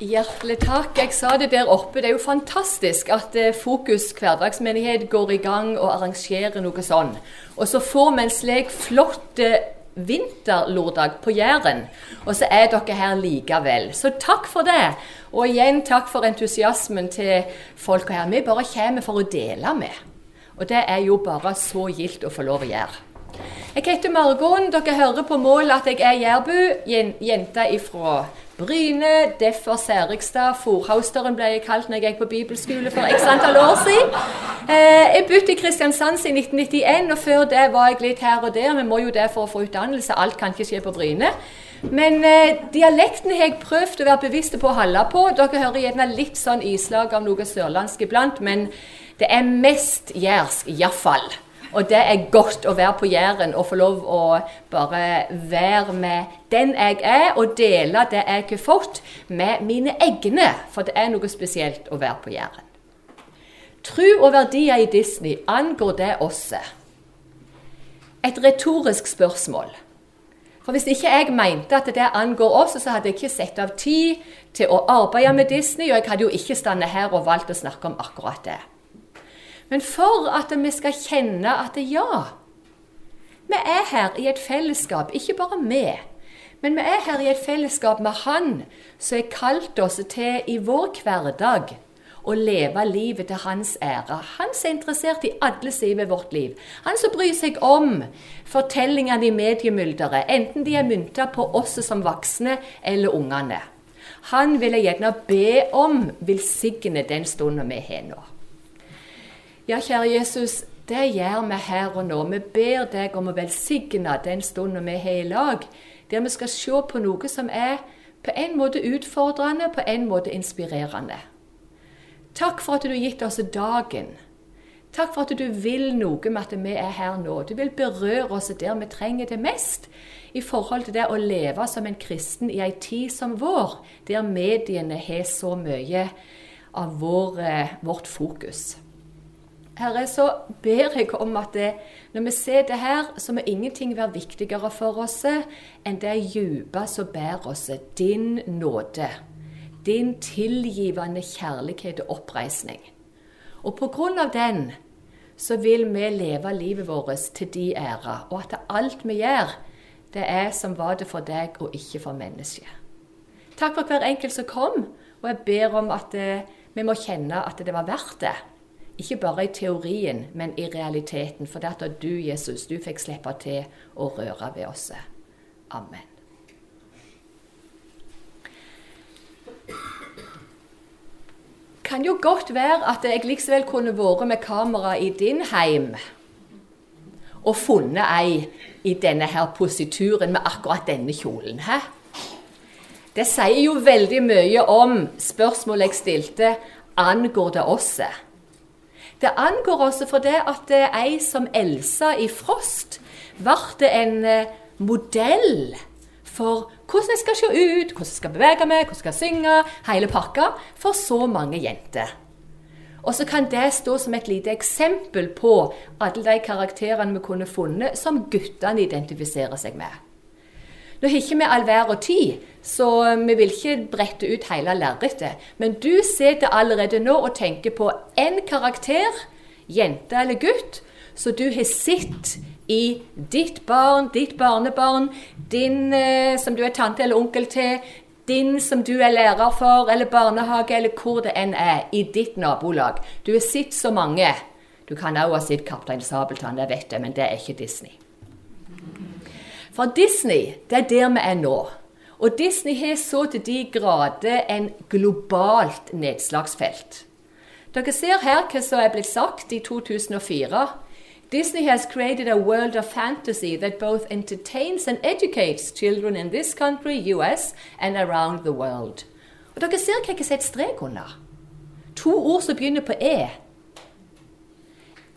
Hjertelig takk. Jeg sa det der oppe. Det er jo fantastisk at eh, Fokus hverdagsmenighet går i gang og arrangerer noe sånn. Og så får vi en slik flott eh, vinterlordag på Jæren. Og så er dere her likevel. Så takk for det. Og igjen takk for entusiasmen til folka her. Vi bare kommer for å dele med. Og det er jo bare så gildt å få lov å gjøre. Jeg heter Margon. Dere hører på målet at jeg er jærbu. Jente ifra Bryne, derfor Særikstad. Forhausteren ble jeg kalt når jeg gikk på bibelskole for x antall år siden. Eh, jeg begynte i Kristiansand i 1991, og før det var jeg litt her og der. Vi må jo det for å få utdannelse. Alt kan ikke skje på Bryne. Men eh, dialektene har jeg prøvd å være bevisst på å holde på. Dere hører gjerne litt sånn islag av noe sørlandsk iblant, men det er mest jærsk, iallfall. Og det er godt å være på Jæren og få lov å bare være med den jeg er, og dele det jeg har fått, med mine egne. For det er noe spesielt å være på Jæren. Tru og verdier i Disney, angår det også? Et retorisk spørsmål. For hvis ikke jeg mente at det angår oss, så hadde jeg ikke sett av tid til å arbeide med Disney, og jeg hadde jo ikke stått her og valgt å snakke om akkurat det. Men for at vi skal kjenne at ja, vi er her i et fellesskap, ikke bare vi, men vi er her i et fellesskap med Han som har kalt oss til i vår hverdag å leve livet til hans ære. Han som er interessert i alle sider ved vårt liv. Han som bryr seg om fortellingene i mediemylderet, enten de er mynta på oss som voksne eller ungene. Han vil jeg gjerne be om velsigne den stunden vi har nå. Ja, kjære Jesus, det gjør vi her og nå. Vi ber deg om å velsigne den stunden vi har i lag, der vi skal se på noe som er på en måte utfordrende, på en måte inspirerende. Takk for at du har gitt oss dagen. Takk for at du vil noe med at vi er her nå. Du vil berøre oss der vi trenger det mest i forhold til det å leve som en kristen i ei tid som vår, der mediene har så mye av vår, eh, vårt fokus. Herre, så ber jeg om at det, når vi ser det her, så må ingenting være viktigere for oss enn det dype som bærer oss, din nåde. Din tilgivende kjærlighet og oppreisning. Og på grunn av den så vil vi leve livet vårt til de ære, og at alt vi gjør, det er som var det for deg og ikke for mennesket. Takk for hver enkelt som kom, og jeg ber om at eh, vi må kjenne at det var verdt det. Ikke bare i teorien, men i realiteten. For det at du, Jesus, du fikk slippe til å røre ved oss. Amen. kan jo godt være at jeg likevel kunne vært med kamera i din heim og funnet ei i denne her posituren med akkurat denne kjolen. Hæ? Det sier jo veldig mye om spørsmålet jeg stilte angår det oss. Det angår også for det at ei som Elsa i Frost ble en eh, modell for hvordan jeg skal se ut, hvordan jeg skal bevege meg, hvordan jeg skal synge, hele pakka, for så mange jenter. Og så kan det stå som et lite eksempel på alle de karakterene vi kunne funnet som guttene identifiserer seg med. Nå har ikke vi all vær og tid, så vi vil ikke brette ut hele lerretet. Men du sitter allerede nå og tenker på en karakter, jente eller gutt, så du har sett i ditt barn, ditt barnebarn, din eh, som du er tante eller onkel til, din som du er lærer for, eller barnehage, eller hvor det enn er, i ditt nabolag. Du har sett så mange. Du kan òg ha sett Kaptein Sabeltann, det vet jeg, men det er ikke Disney. For Disney, det er der vi er nå. Og Disney har så til de grader en globalt nedslagsfelt. Dere ser her hva som er blitt sagt i 2004. Disney has created a world of fantasy that both entertains and educates children in this country, US, and around the world. Og Dere ser hva jeg har sett strek under. To ord som begynner på E.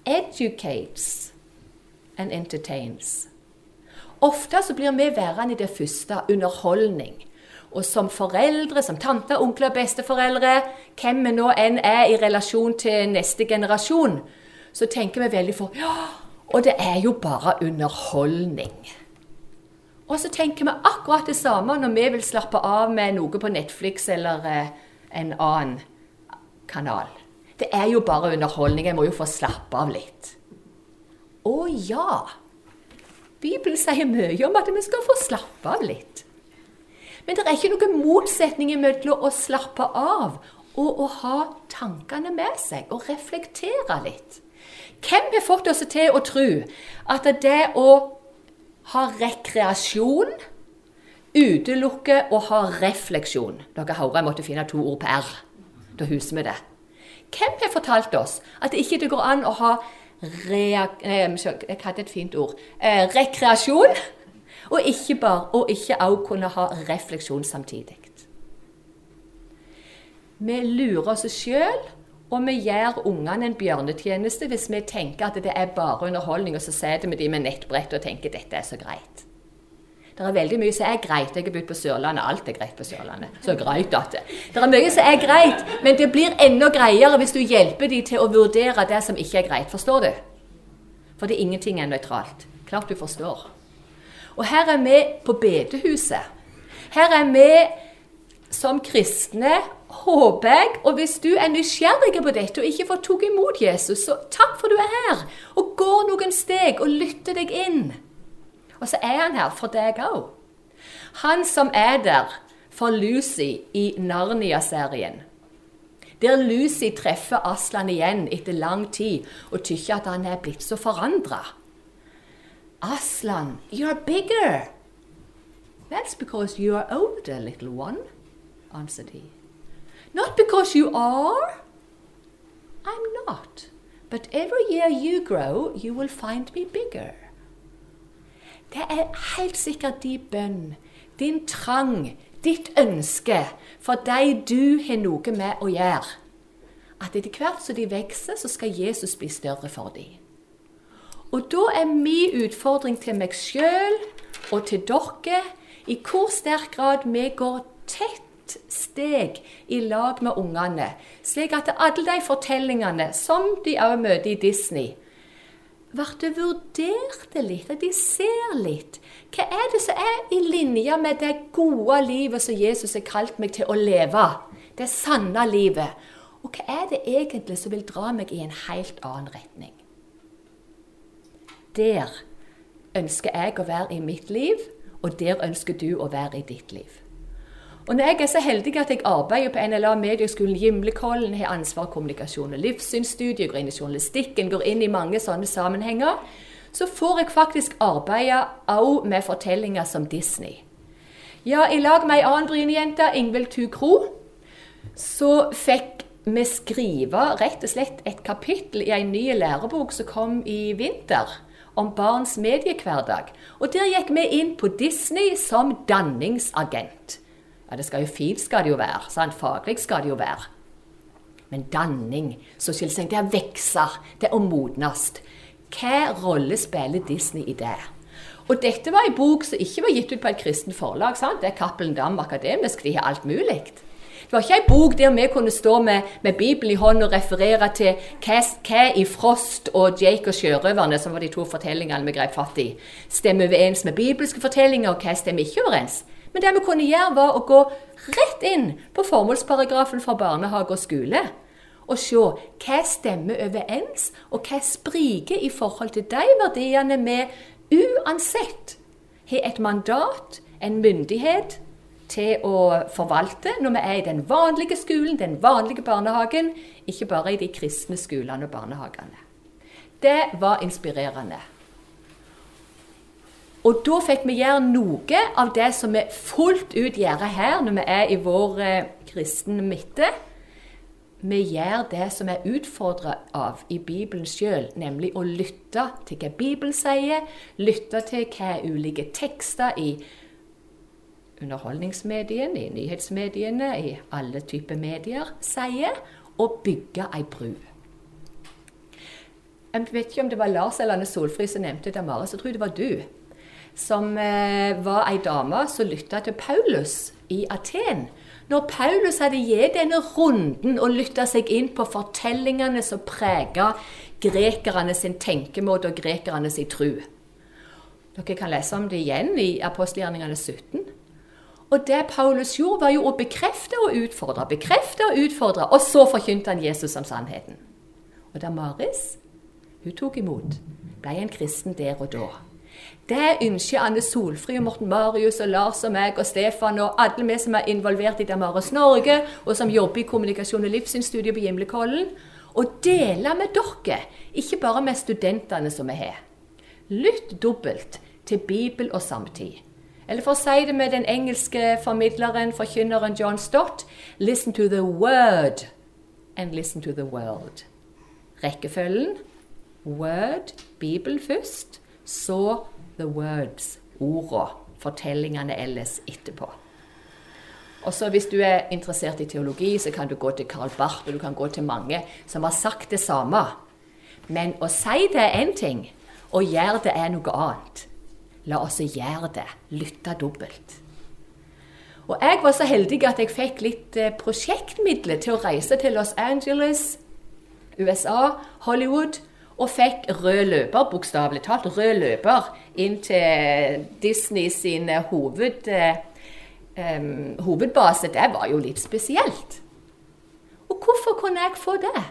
Educates and entertains. Ofte så blir vi værende i det første underholdning. Og som foreldre, som tanter, onkler, besteforeldre, hvem vi nå enn er i relasjon til neste generasjon, så tenker vi veldig for Ja, og det er jo bare underholdning. Og så tenker vi akkurat det samme når vi vil slappe av med noe på Netflix eller eh, en annen kanal. Det er jo bare underholdning. Jeg må jo få slappe av litt. Å ja! Bibelen sier mye om at vi skal få slappe av litt. Men det er ikke noen motsetning mellom å slappe av og å ha tankene med seg og reflektere litt. Hvem har fått oss til å tro at det å ha rekreasjon utelukker å ha refleksjon? Dere hører jeg måtte finne to ord på R. Da husker vi det. Hvem har fortalt oss at det ikke går an å ha Jeg hadde et fint ord. Eh, rekreasjon. Og ikke bare, og ikke også kunne ha refleksjon samtidig. Vi lurer oss sjøl, og vi gjør ungene en bjørnetjeneste hvis vi tenker at det er bare underholdning, og så sitter vi de med nettbrett og tenker dette er så greit. Det er veldig mye som er greit. Jeg har bodd på Sørlandet. Alt er greit på Sørlandet. Så greit at det. det er mye som er greit, men det blir enda greiere hvis du hjelper dem til å vurdere det som ikke er greit. Forstår du? For det er ingenting er nøytralt. Klart du forstår. Og her er vi på bedehuset. Her er vi som kristne, håper jeg. Og hvis du er nysgjerrig på dette og ikke får tatt imot Jesus, så takk for du er her. Og går noen steg og lytter deg inn. Og så er han her for deg òg. Han som er der for Lucy i Narnia-serien. Der Lucy treffer Aslan igjen etter lang tid og tykker at han er blitt så forandra. Aslan, you're bigger. That's because you're older, little one, answered he. Not because you are. I'm not. But every year you grow, you will find me bigger. Det er helt sikkert din bønn, din trang, ditt ønske for de du har noe med å gjøre. At etter hvert som de vokser, så skal Jesus bli større for dem. Og da er min utfordring til meg sjøl og til dere i hvor sterk grad vi går tett steg i lag med ungene, slik at alle de fortellingene som de også møter i Disney, blir vurdert litt, at de ser litt. Hva er det som er i linje med det gode livet som Jesus har kalt meg til å leve? Det sanne livet. Og hva er det egentlig som vil dra meg i en helt annen retning? Der ønsker jeg å være i mitt liv, og der ønsker du å være i ditt liv. Og når jeg er så heldig at jeg arbeider på NLA Medieskolen Gimlekollen, har ansvar for kommunikasjon og livssynsstudier, går inn i journalistikken, går inn i mange sånne sammenhenger, så får jeg faktisk arbeide òg med fortellinger som Disney. Ja, i lag med ei annen Bryne-jente, Ingvild Thu Kro, så fikk vi skrive rett og slett et kapittel i ei ny lærebok som kom i vinter om barns mediehverdag. Og der gikk vi inn på Disney som danningsagent. Ja, det skal jo fint skal det jo være. Sant? Faglig skal det jo være. Men danning, sosialisering, det er å vokse, det er å modnes. Hva rolle spiller Disney i det? Og dette var en bok som ikke var gitt ut på et kristent forlag. sant? Det er Cappelen Dam Akademisk, de har alt mulig. Det var ikke ei bok der vi kunne stå med, med Bibelen i hånd og referere til hva, hva, i Frost og Jake og sjørøverne, som var de to fortellingene vi grep fatt i, stemmer overens med bibelske fortellinger, og hva stemmer ikke overens. Men det vi kunne gjøre, var å gå rett inn på formålsparagrafen for barnehage og skole. Og se hva stemmer overens, og hva spriker i forhold til de verdiene vi uansett har et mandat, en myndighet, til å forvalte når vi er i den vanlige skolen, den vanlige barnehagen, ikke bare i de kristne skolene og barnehagene. Det var inspirerende. Og da fikk vi gjøre noe av det som vi fullt ut gjør her når vi er i vår eh, kristne midte. Vi gjør det som er utfordra av i Bibelen sjøl, nemlig å lytte til hva Bibelen sier, lytte til hva ulike tekster i underholdningsmediene, i nyhetsmediene, i alle typer medier sier, og bygge ei bru. Jeg vet ikke om det var Lars eller Anne Solfrid som nevnte det, Mare, så tror jeg det var du som eh, var ei dame som lytta til Paulus i Aten. Når Paulus hadde gitt denne runden og lytta seg inn på fortellingene som prega grekerne sin tenkemåte og grekerne sin tru. Dere kan lese om det igjen i apostelgjerningene 17. Og det Paulus gjorde, var jo å bekrefte og utfordre, bekrefte og utfordre, og så forkynte han Jesus som sannheten. Og da Maris hun tok imot, ble en kristen der og da. Det ønsker Anne Solfri og Morten Marius og Lars og meg og Stefan og alle vi som er involvert i Damaris Norge, og som jobber i kommunikasjon og livssynsstudiet på Gimlekollen, å dele med dere, ikke bare med studentene som vi har. Lytt dobbelt til Bibel og samtid. Eller for å si det med den engelske formidleren, forkynneren John Stott Listen to the word and listen to the world. Rekkefølgen word, Bibel først, så the words, orda, fortellingene ellers etterpå. Og så Hvis du er interessert i teologi, så kan du gå til Karl Barth og du kan gå til mange som har sagt det samme. Men å si det er én ting, og gjøre det er noe annet. La oss gjøre det. Lytte dobbelt. Og Jeg var så heldig at jeg fikk litt eh, prosjektmidler til å reise til Los Angeles, USA, Hollywood og fikk rød løper, bokstavelig talt rød løper, inn til Disney sin hoved, um, hovedbase. Det var jo litt spesielt. Og hvorfor kunne jeg få det?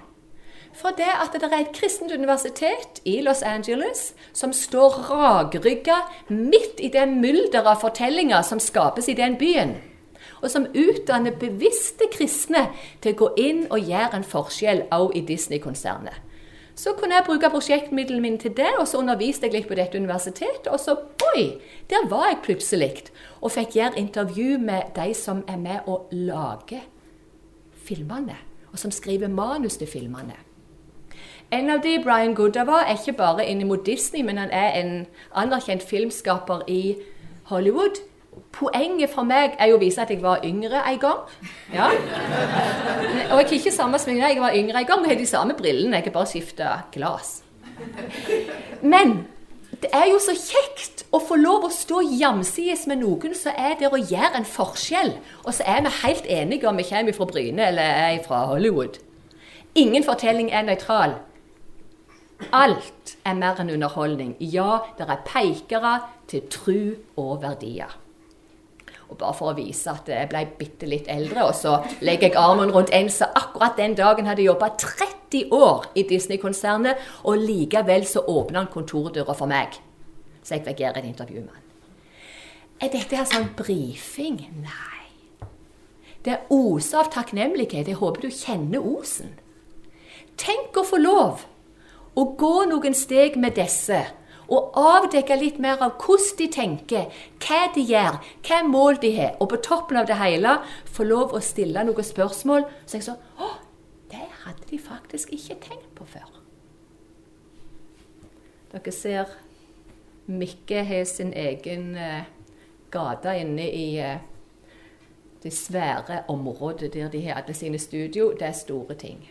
For det at det er et kristent universitet i Los Angeles som står rakrygga midt i det mylderet av fortellinger som skapes i den byen og som utdanner bevisste kristne til å gå inn og gjøre en forskjell òg i Disney-konsernet. Så kunne jeg bruke prosjektmidlene mine til det, og så underviste jeg litt på dette universitetet. Og så oi, der var jeg plutselig og fikk gjøre intervju med de som er med og lager filmene, og som skriver manus til filmene. En av de, Brian Goodover, er ikke bare innimot Disney, men han er en anerkjent filmskaper i Hollywood. Poenget for meg er jo å vise at jeg var yngre en gang. Ja. Og jeg har ikke samme sminke. Jeg var yngre en gang og har de samme brillene. Jeg har bare skifta glass. Men det er jo så kjekt å få lov å stå jamsides med noen som er der og gjør en forskjell. Og så er vi helt enige om vi kommer fra Bryne eller er fra Hollywood. Ingen fortelling er nøytral. Alt er mer enn underholdning. Ja, det er peikere til tru og verdier. Og bare for å vise at jeg ble bitte litt eldre, og så legger jeg armen rundt en som akkurat den dagen hadde jobba 30 år i Disney-konsernet, og likevel så åpna han kontordøra for meg. Så jeg fikk et intervju med han. Er dette her sånn brifing? Nei. Det er oser av takknemlighet. Jeg håper du kjenner osen. Tenk å få lov å gå noen steg med disse og avdekke litt mer av hvordan de tenker, hva de gjør, hva mål de har. Og på toppen av det hele få lov å stille noen spørsmål. Så jeg så Å, det hadde de faktisk ikke tenkt på før. Dere ser Mikke har sin egen eh, gate inne i eh, det svære området der de har alle sine studio. Det er store ting.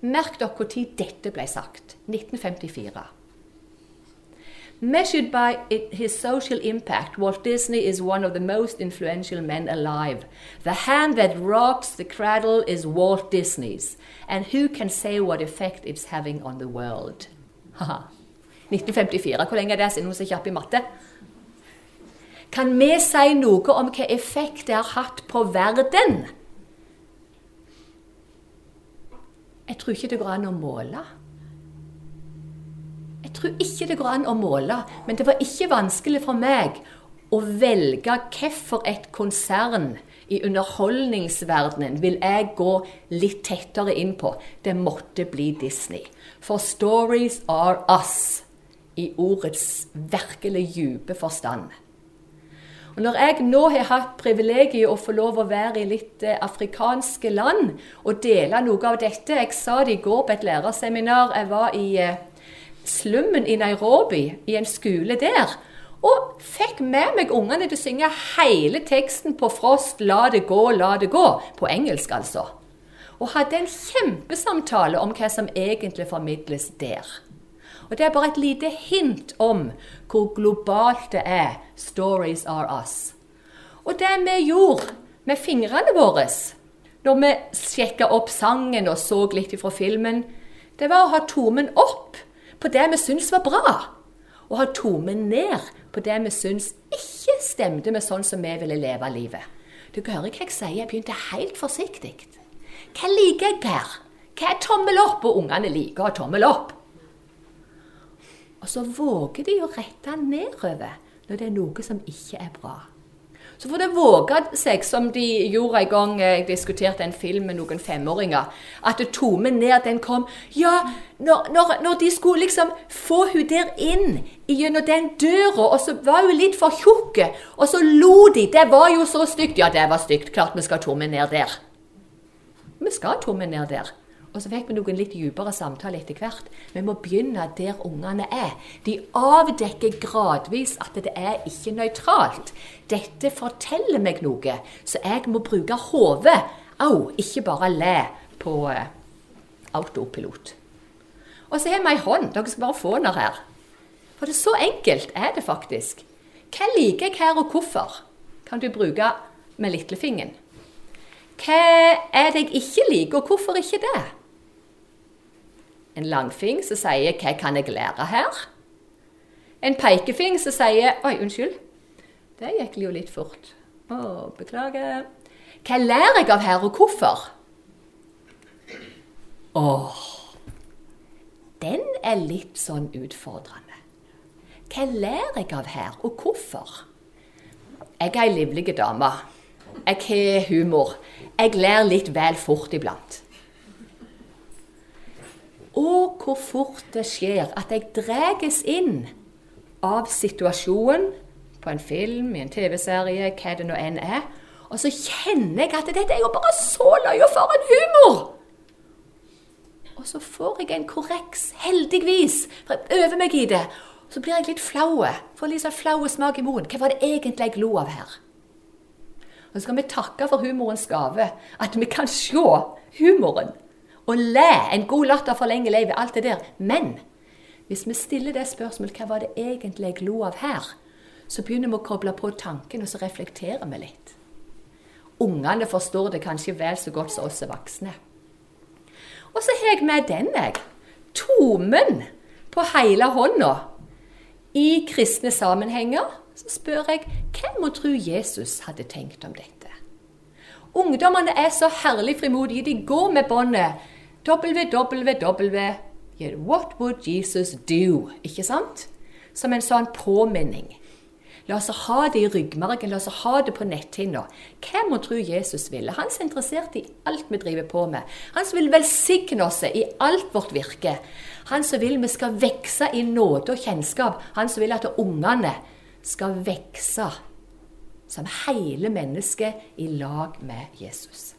Merk dere når dette ble sagt. 1954. Measured by his social impact, Walt Disney is one of the most influential men alive. The hand that rocks the cradle is Walt Disney's, and who can say what effect it's having on the world? 1954. Hvor lenge er det siden hun er kjapp i matte? Kan vi si noe om hva effekt det har hatt på verden? Jeg tror ikke det går an å måle. Jeg tror ikke det går an å måle, men det var ikke vanskelig for meg å velge hvorfor et konsern i underholdningsverdenen vil jeg gå litt tettere inn på. Det måtte bli Disney. For stories are us i ordets virkelig dype forstand. Når jeg nå har hatt privilegiet å få lov å være i litt eh, afrikanske land og dele noe av dette Jeg sa det i går på et lærerseminar. Jeg var i eh, slummen i Nairobi, i en skole der. Og fikk med meg ungene til å synge hele teksten på Frost 'La det gå, la det gå'. På engelsk, altså. Og hadde en kjempesamtale om hva som egentlig formidles der. Og Det er bare et lite hint om hvor globalt det er. Stories are us. Og det vi gjorde med fingrene våre når vi sjekka opp sangen og så litt fra filmen, det var å ha tommen opp på det vi syntes var bra. og ha tomen ned på det vi syntes ikke stemte med sånn som vi ville leve livet. Du hører hva jeg sier, jeg begynte helt forsiktig. Hva liker jeg her? Hva er tommel opp? Og ungene liker å ha tommel opp. Og så våger de å rette nedover når det er noe som ikke er bra. Så får det våge seg, som de gjorde en gang jeg diskuterte en film med noen femåringer, at tomen ned, den kom Ja, når, når, når, de skulle liksom få hun der inn gjennom den døra, og så var hun litt for tjukk, og så lo de. Det var jo så stygt. Ja, det var stygt. Klart vi skal tomme ned der. Vi skal tomme ned der. Og så fikk vi noen litt dypere samtale etter hvert. Vi må begynne der ungene er. De avdekker gradvis at det er ikke nøytralt. Dette forteller meg noe, så jeg må bruke hodet. Au, ikke bare le på uh, autopilot. Og så har vi ei hånd. Dere skal bare få den her. For det er så enkelt er det faktisk. Hva liker jeg her, og hvorfor? Kan du bruke med lillefingeren. Hva er det jeg ikke liker, og hvorfor ikke det? En langfing som sier 'Hva kan jeg lære her?' En pekefing som sier 'Oi, unnskyld, det gikk jo litt fort'. Å, beklager. Hva lærer jeg av her, og hvorfor? Åh, den er litt sånn utfordrende. Hva lærer jeg av her, og hvorfor? Jeg er ei livlig dame. Jeg har humor. Jeg lærer litt vel fort iblant. Og hvor fort det skjer at jeg dras inn av situasjonen på en film, i en TV-serie, hva det nå enn er. Og så kjenner jeg at dette er jo bare så løye for en humor! Og så får jeg en korreks, heldigvis, for jeg øver meg i det. Så blir jeg litt flau. Får litt sånn flau smak i munnen. Hva var det egentlig jeg lo av her? Og så skal vi takke for humorens gave, at vi kan se humoren og le. En god latter forlenger livet, alt det der. Men hvis vi stiller det spørsmålet hva var det egentlig jeg lo av her, så begynner vi å koble på tanken, og så reflekterer vi litt. Ungene forstår det kanskje vel så godt som oss voksne. Og så har jeg med den, jeg. Tomen på hele hånda. I kristne sammenhenger så spør jeg hvem må tro Jesus hadde tenkt om dette? Ungdommene er så herlig frimodige. De går med båndet www. What would Jesus do? Ikke sant? Som en sånn påminning. La oss ha det i ryggmargen, la oss ha det på netthinna. Hvem må tro Jesus ville? Han som er interessert i alt vi driver på med. Han som vil velsigne oss i alt vårt virke. Han som vil vi skal vokse i nåde og kjennskap. Han som vil at ungene skal vokse som hele mennesket i lag med Jesus.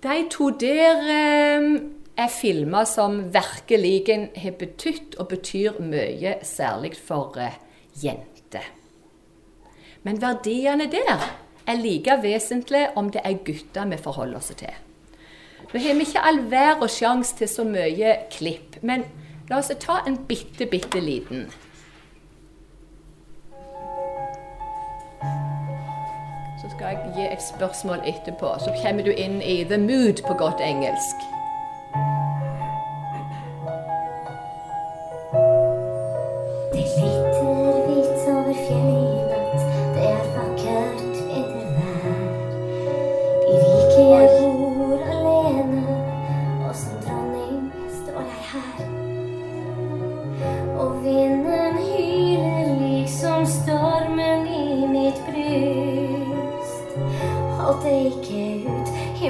De to der eh, er filmer som virkelig har betydd og betyr mye, særlig for eh, jenter. Men verdiene der er like vesentlige om det er gutter vi forholder oss til. Nå har vi ikke all verdens sjanse til så mye klipp, men la oss ta en bitte, bitte liten. Skal jeg gi et spørsmål etterpå. Så kommer du inn i the mood på godt engelsk.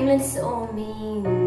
It's so mean.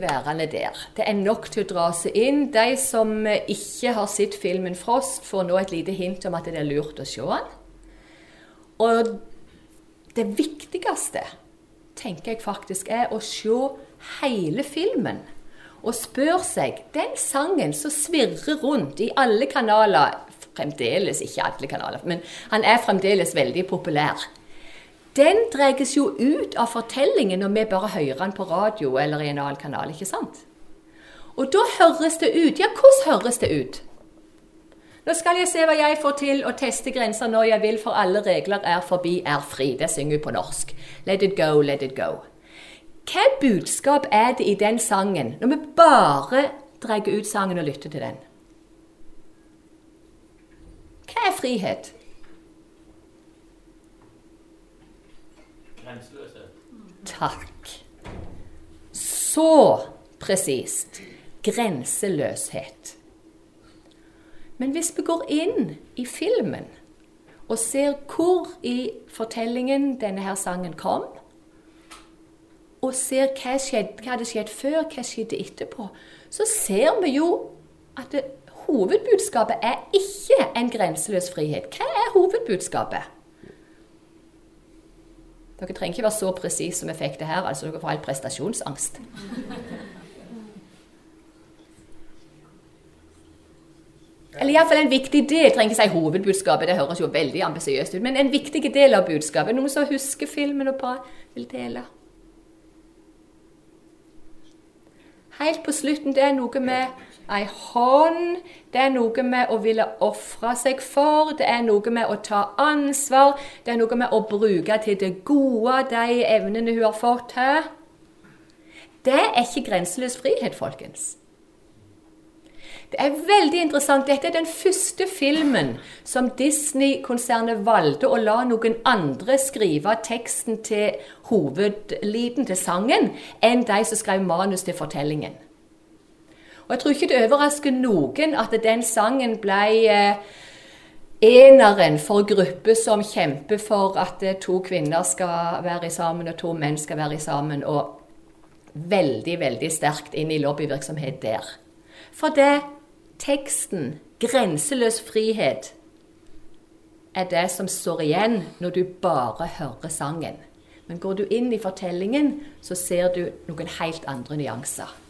Værende der. Det er nok til å dra seg inn. De som ikke har sett filmen 'Frost', får nå et lite hint om at det er lurt å se den. Og det viktigste tenker jeg faktisk er å se hele filmen og spør seg Den sangen som svirrer rundt i alle kanaler Fremdeles ikke alle kanaler, men han er fremdeles veldig populær den dreies jo ut av fortellingen når vi bare hører den på radio eller i en annen kanal. ikke sant? Og da høres det ut. Ja, hvordan høres det ut? Nå skal jeg se hva jeg får til, og teste grenser når jeg vil, for alle regler er forbi, er fri. Det synger vi på norsk. Let it go, let it go. Hva budskap er det i den sangen, når vi bare drar ut sangen og lytter til den? Hva er frihet? Takk. Så presist. Grenseløshet. Men hvis vi går inn i filmen og ser hvor i fortellingen denne her sangen kom, og ser hva, skjedde, hadde skjedd før, hva skjedde etterpå, så ser vi jo at det, hovedbudskapet er ikke en grenseløs frihet. Hva er hovedbudskapet? Dere trenger ikke være så presise som vi fikk det her. altså Dere får helt prestasjonsangst. Eller iallfall en viktig del. Jeg trenger ikke si hovedbudskapet, det høres jo veldig ambisiøst ut. Men en viktig del av budskapet. Noen som husker filmen og bare vil dele. Helt på slutten, det er noe med ei hånd. Det er noe med å ville ofre seg for, det er noe med å ta ansvar, det er noe med å bruke til det gode de evnene hun har fått her. Det er ikke grenseløs frihet, folkens. Det er veldig interessant. Dette er den første filmen som Disney-konsernet valgte å la noen andre skrive teksten til hovedliden til sangen, enn de som skrev manus til fortellingen. Og jeg tror ikke det overrasker noen at den sangen ble eh, eneren for grupper som kjemper for at eh, to kvinner skal være sammen og to menn skal være sammen, og veldig, veldig sterkt inn i lobbyvirksomhet der. For det teksten, 'grenseløs frihet', er det som står igjen når du bare hører sangen. Men går du inn i fortellingen, så ser du noen helt andre nyanser.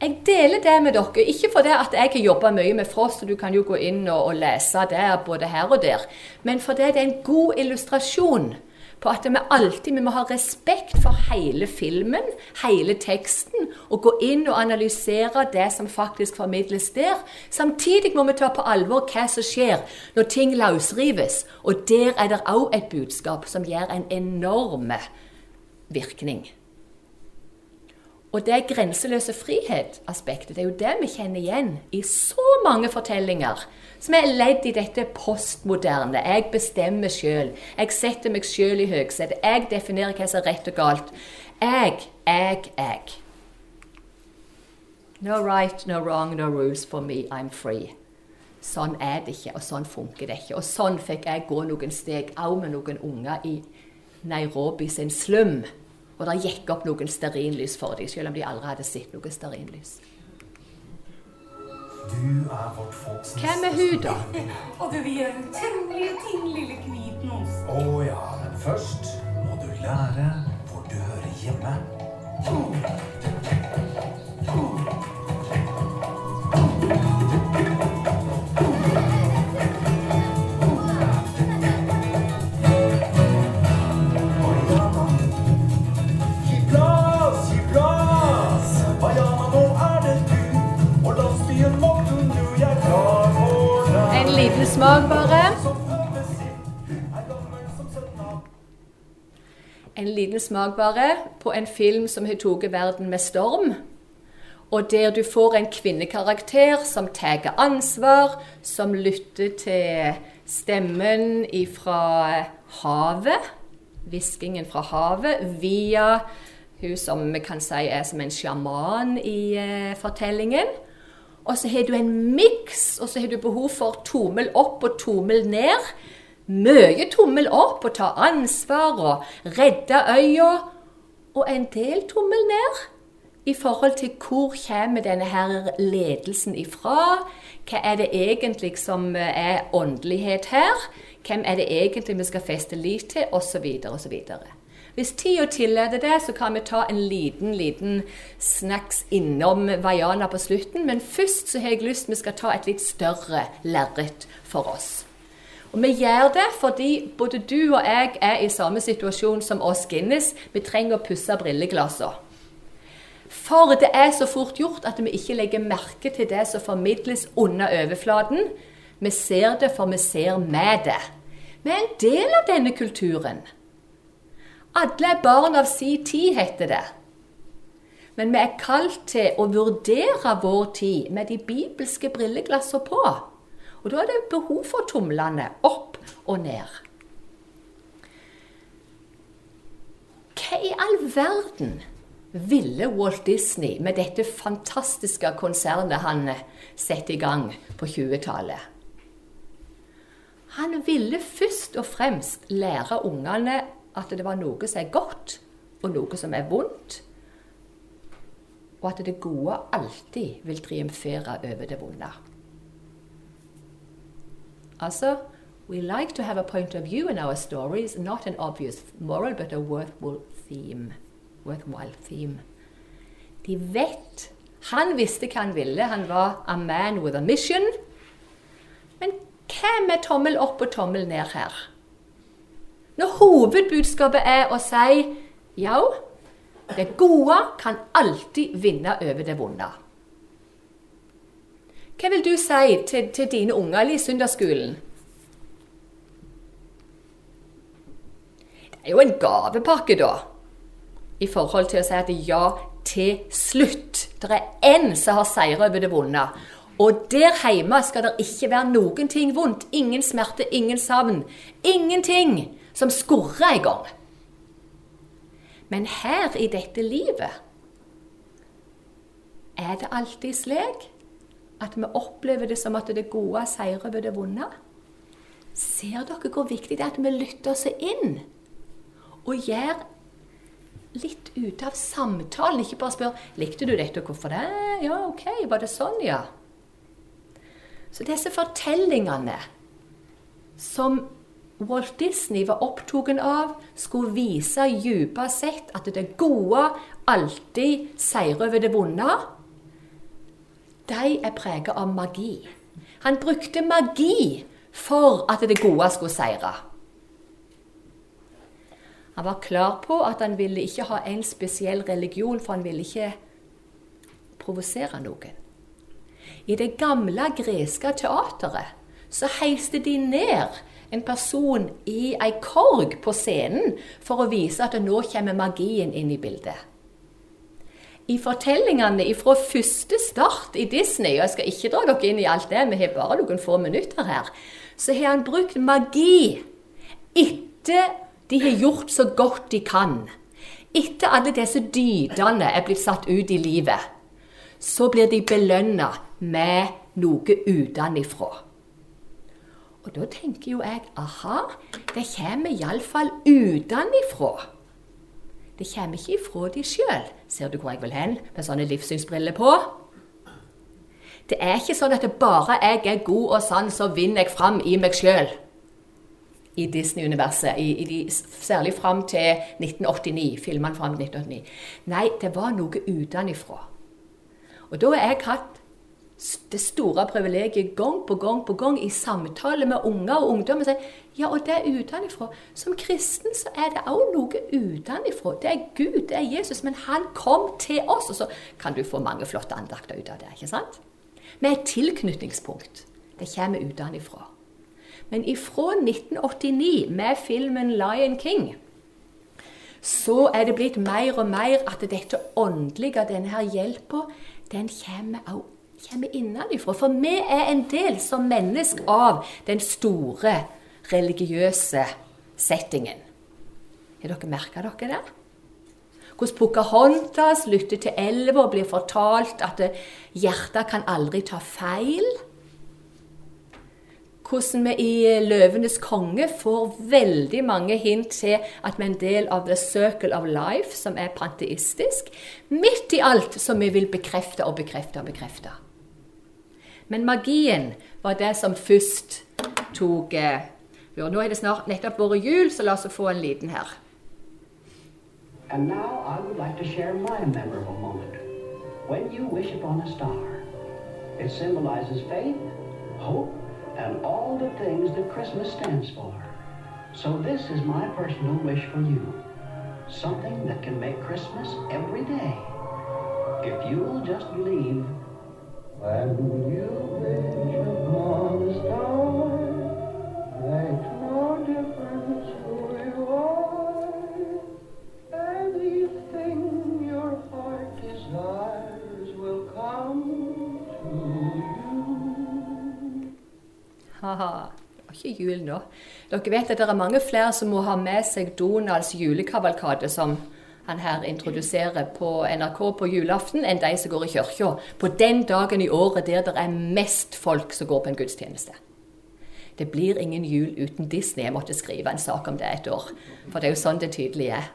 Jeg deler det med dere, ikke fordi jeg har jobba mye med Frost, og du kan jo gå inn og, og lese det både her og der, men fordi det er en god illustrasjon på at vi alltid vi må ha respekt for hele filmen, hele teksten, og gå inn og analysere det som faktisk formidles der. Samtidig må vi ta på alvor hva som skjer når ting løsrives. Og der er det òg et budskap som gjør en enorm virkning. Og det grenseløse frihet-aspektet, det er jo det vi kjenner igjen i så mange fortellinger som er ledd i dette postmoderne. Jeg bestemmer sjøl. Jeg setter meg sjøl i høgsetet. Jeg definerer hva som er rett og galt. Jeg, jeg, jeg. No right, no wrong, no rules for me. I'm free. Sånn er det ikke, og sånn funker det ikke. Og sånn fikk jeg gå noen steg, òg med noen unger i Nairobi sin slum. Og det gikk opp noen stearinlys for dem, selv om de aldri hadde sett noe stearinlys. Hvem er hun, da? Og du vil gjøre en temmelig ting, lille Kvitnos. Å oh, ja, men først må du lære hvor du hører hjemme. Smak, bare. En liten smak, bare, på en film som har tatt verden med storm. Og der du får en kvinnekarakter som tar ansvar, som lytter til stemmen fra havet, hviskingen fra havet, via hun som vi kan si er som en sjaman i uh, fortellingen. Og så har du en miks, og så har du behov for tommel opp og tommel ned. Mye tommel opp og ta ansvar og redde øya. Og en del tommel ned i forhold til hvor kommer denne her ledelsen ifra? Hva er det egentlig som er åndelighet her? Hvem er det egentlig vi skal feste lit til? Osv. osv. Hvis tida tillater det, så kan vi ta en liten liten snacks innom Vaiana på slutten. Men først så har jeg lyst vi skal ta et litt større lerret for oss. Og Vi gjør det fordi både du og jeg er i samme situasjon som oss Guinness. Vi trenger å pusse brilleglassene. For det er så fort gjort at vi ikke legger merke til det som formidles under overflaten. Vi ser det, for vi ser med det. Vi er en del av denne kulturen. Alle er barn av si tid, heter det. Men vi er kalt til å vurdere vår tid med de bibelske brilleglassene på. Og da er det behov for tomlene opp og ned. Hva i all verden ville Walt Disney med dette fantastiske konsernet han satte i gang på 20-tallet? Han ville først og fremst lære ungene at det var noe som er godt, og noe som er vondt. Og at det gode alltid vil triumfere over det vonde. Altså We like to have a point of view in our stories, not an obvious moral, but a worthwhile theme. Worthwhile theme. De vet Han visste hva han ville. Han var a man with a mission. Men hva med tommel opp og tommel ned her? Når hovedbudskapet er å si ja, det gode kan alltid vinne over det vonde. Hva vil du si til, til dine unger i søndagsskolen? Det er jo en gavepakke, da, i forhold til å si at ja, til slutt. Det er én som har seira over det vonde. Og der hjemme skal det ikke være noen ting vondt. Ingen smerte, ingen savn. Ingenting som skurrer en gang. Men her i dette livet er det alltid slik at vi opplever det som at det gode seirer over det vonde. Ser dere hvor viktig det er at vi lytter oss inn og gjør litt ut av samtalen? Ikke bare spør 'Likte du dette, og hvorfor det?' 'Ja, OK, var det sånn, ja?' Så disse fortellingene som Walt Disney var opptatt av, skulle vise dypest sett at det gode alltid seirer over det vonde, de er preget av magi. Han brukte magi for at det gode skulle seire. Han var klar på at han ville ikke ha en spesiell religion, for han ville ikke provosere noen. I det gamle greske teateret så heiste de ned en person i ei korg på scenen for å vise at nå kommer magien inn i bildet. I fortellingene fra første start i Disney, og jeg skal ikke dra dere inn i alt det, vi har bare noen få minutter her, så har han brukt magi etter de har gjort så godt de kan. Etter alle disse dydene er blitt satt ut i livet, så blir de belønna med noe utenfra. Og da tenker jo jeg aha, det kommer iallfall utenifra. Det kommer ikke ifra de sjøl. Ser du hvor jeg vil hen med sånne livssynsbriller på? Det er ikke sånn at det bare jeg er god og sann, så vinner jeg fram i meg sjøl. I Disney-universet, særlig fram til 1989. Filmene fram til 1989. Nei, det var noe utenifra. Og da har jeg hatt det store privilegiet gang på gang på gang i samtale med unger og ungdom. Og sier, ja, og det er utenfra. Som kristen så er det òg noe utenfra. Det er Gud, det er Jesus. Men han kom til oss. Og så kan du få mange flotte andakter ut av det. ikke sant? Med et tilknytningspunkt. Det kommer utenfra. Men ifra 1989, med filmen 'Lion King', så er det blitt mer og mer at dette åndelige, denne her hjelpa, den kommer òg kommer innenfra. For vi er en del som mennesker av den store religiøse settingen. Har dere merka dere det? Hvordan Pocahontas lytter til elva og blir fortalt at hjertet kan aldri ta feil. hvordan vi i 'Løvenes konge' får veldig mange hint til at vi er en del av the circle of life, som er panteistisk, midt i alt som vi vil bekrefte og bekrefte og bekrefte. Men magien var det som først tok eh, Nå er det snart nettopp vært jul, så la oss få en liten her. And now I would like to share my memorable moment. When you wish upon a star, it symbolizes faith, hope, and all the things that Christmas stands for. So this is my personal wish for you. Something that can make Christmas every day. If you'll just believe. Dere vet at det er mange flere som må ha med seg Donalds julekavalkade, som han her introduserer på NRK på julaften, enn de som går i kirka på den dagen i året der det er mest folk som går på en gudstjeneste. Det blir ingen jul uten Disney. Jeg måtte skrive en sak om det et år. For det er jo sånn det tydelig er.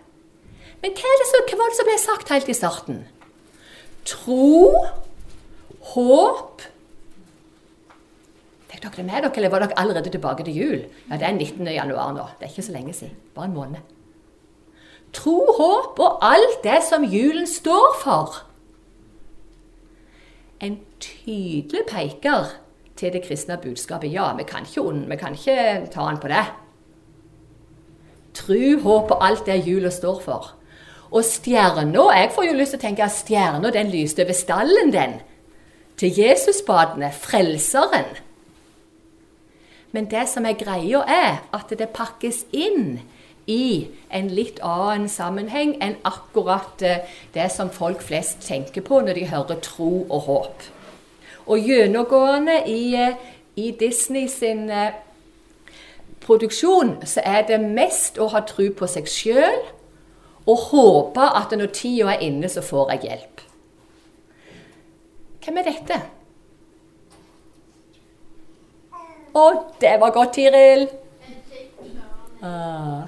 Men hva, er det så, hva var det som ble sagt helt i starten? Tro, håp Fikk dere det med dere, eller var dere allerede tilbake til jul? Ja, Det er 19. januar nå. Det er ikke så lenge siden. Bare en måned. Tro, håp og alt det som julen står for. En tydelig peker til det kristne budskapet. Ja, vi kan ikke, vi kan ikke ta han på det. Tro, håp og alt det jula står for. Og stjerna Jeg får jo lyst til å tenke at stjerna den lyste over stallen, den. Til Jesusbadene, Frelseren. Men det som er greia, er at det pakkes inn i en litt annen sammenheng enn akkurat eh, det som folk flest tenker på når de hører tro og håp. Og gjennomgående i, eh, i Disney sin eh, produksjon så er det mest å ha tro på seg sjøl og håpe at når tida er inne, så får jeg hjelp. Hvem er dette? Å, det var godt, Tiril. Ah.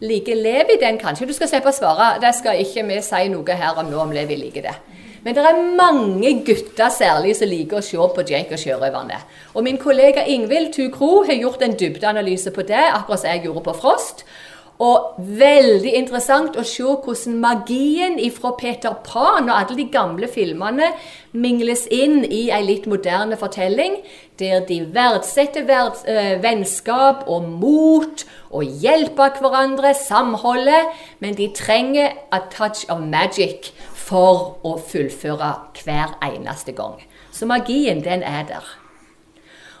Liker Levi den? Kanskje du skal slippe å svare. Det skal ikke vi si noe her om nå om Levi liker det. Men det er mange gutter særlig som liker å se på Jake og sjørøverne. Og min kollega Ingvild Tukro har gjort en dybdeanalyse på det, akkurat som jeg gjorde på Frost. Og veldig interessant å se hvordan magien fra Peter Pan og alle de gamle filmene mingles inn i ei litt moderne fortelling, der de verdsetter verds øh, vennskap og mot og hjelper hverandre, samholdet, men de trenger a touch of magic for å fullføre hver eneste gang. Så magien, den er der.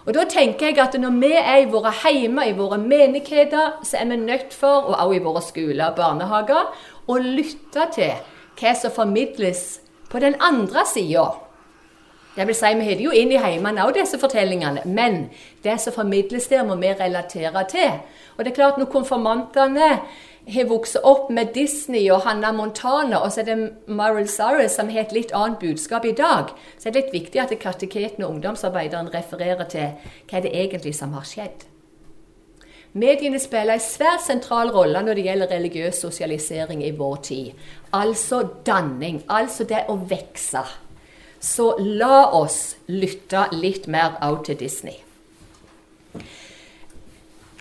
Og da tenker jeg at Når vi er i våre hjemme, i våre menigheter, så er vi nødt for, og også i våre skoler og barnehager, å lytte til hva som formidles på den andre sida. Det vil si, Vi har det jo inn i heimene òg, disse fortellingene, men det som formidles der, må vi relatere til. Og det er klart, Når konfirmantene har vokst opp med Disney og Hannah Montana, og så er det Myral Cyrus som har et litt annet budskap i dag, så er det litt viktig at kateketen og ungdomsarbeideren refererer til hva det egentlig som har skjedd. Mediene spiller en svært sentral rolle når det gjelder religiøs sosialisering i vår tid. Altså danning, altså det å vokse. Så la oss lytte litt mer òg til Disney.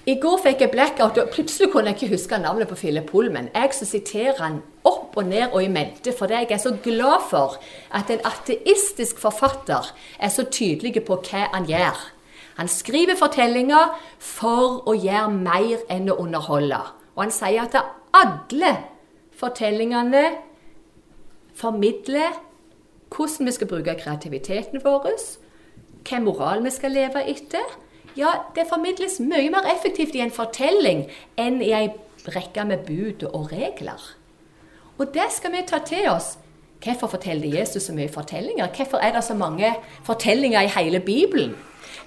I går fikk jeg blackout, og plutselig kunne jeg ikke huske navnet på Philip Pullman. Jeg så siterer han opp og ned og i mente, for jeg er så glad for at en ateistisk forfatter er så tydelig på hva han gjør. Han skriver fortellinger for å gjøre mer enn å underholde. Og han sier at alle fortellingene formidler hvordan vi skal bruke kreativiteten vår, hvilken moral vi skal leve etter. Ja, det formidles mye mer effektivt i en fortelling enn i ei rekke med bud og regler. Og det skal vi ta til oss. Hvorfor forteller Jesus så mye fortellinger? Hvorfor er det så mange fortellinger i hele Bibelen?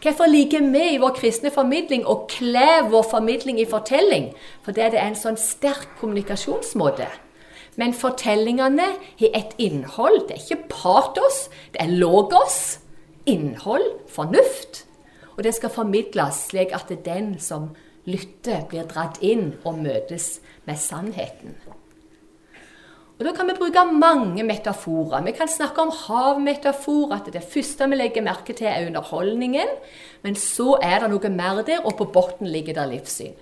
Hvorfor liker vi i vår kristne formidling å kle vår formidling i fortelling? Fordi det er en sånn sterk kommunikasjonsmåte. Men fortellingene har et innhold. Det er ikke patos, det er logos. Innhold, fornuft. Og det skal formidles slik at den som lytter, blir dratt inn og møtes med sannheten. Og Da kan vi bruke mange metaforer. Vi kan snakke om havmetafor, at det første vi legger merke til, er underholdningen. Men så er det noe mer der, og på bunnen ligger det livssyn.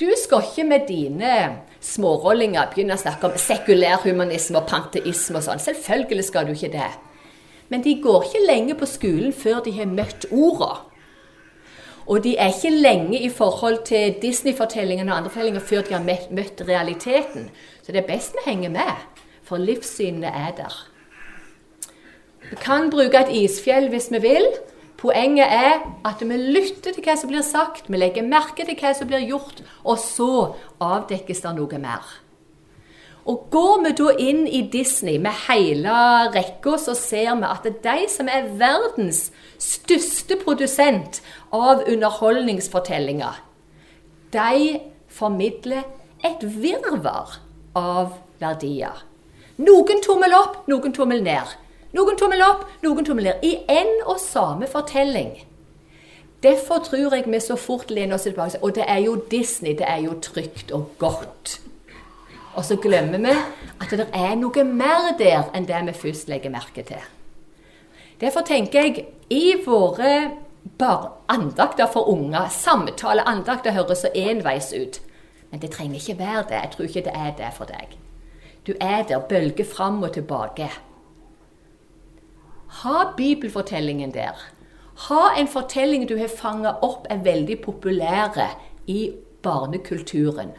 Du skal ikke med dine smårollinger begynne å snakke om sekulær humanisme og panteisme og sånn. Selvfølgelig skal du ikke det. Men de går ikke lenge på skolen før de har møtt orda. Og de er ikke lenge i forhold til Disney-fortellingene og andre fortellinger før de har møtt realiteten. Så det er best vi henger med, for livssynene er der. Vi kan bruke et isfjell hvis vi vil, Poenget er at vi lytter til hva som blir sagt, vi legger merke til hva som blir gjort, og så avdekkes det noe mer. Og Går vi da inn i Disney med hele rekka, så ser vi at det er de som er verdens største produsent av underholdningsfortellinger, de formidler et virvar av verdier. Noen tommel opp, noen tommel ned. Noen tommel opp, noen tommel ned. I én og samme fortelling. Derfor tror jeg vi så fort lener oss tilbake Og det er jo Disney, det er jo trygt og godt. Og så glemmer vi at det er noe mer der enn det vi først legger merke til. Derfor tenker jeg i våre andakter for unger, samtaleandakter høres så enveis ut. Men det trenger ikke være det. Jeg tror ikke det er det for deg. Du er der, bølger fram og tilbake. Ha bibelfortellingen der. Ha en fortelling du har fanga opp, er veldig populære i barnekulturen.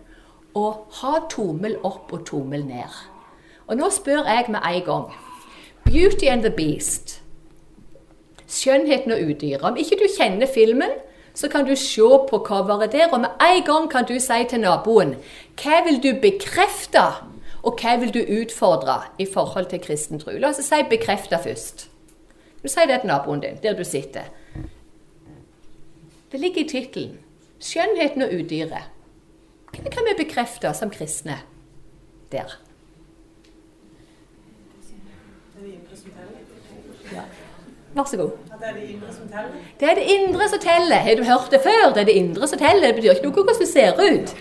Og ha tommel opp og tommel ned. Og nå spør jeg med en gang. Beauty and the Beast. Skjønnheten og udyret. Om ikke du kjenner filmen, så kan du se på coveret der, og med en gang kan du si til naboen hva vil du bekrefte, og hva vil du utfordre i forhold til kristen tro. La oss si bekrefte først. Du sier det til naboen din, der du sitter. Det ligger i tittelen. 'Skjønnheten og udyret'. Hva kan vi bekrefte som kristne der? Ja. Vær så god. Det er det indre som teller? Det er det indre som teller. Har du hørt det før? Det er det indre som teller. Det betyr ikke noe hvordan du ser ut.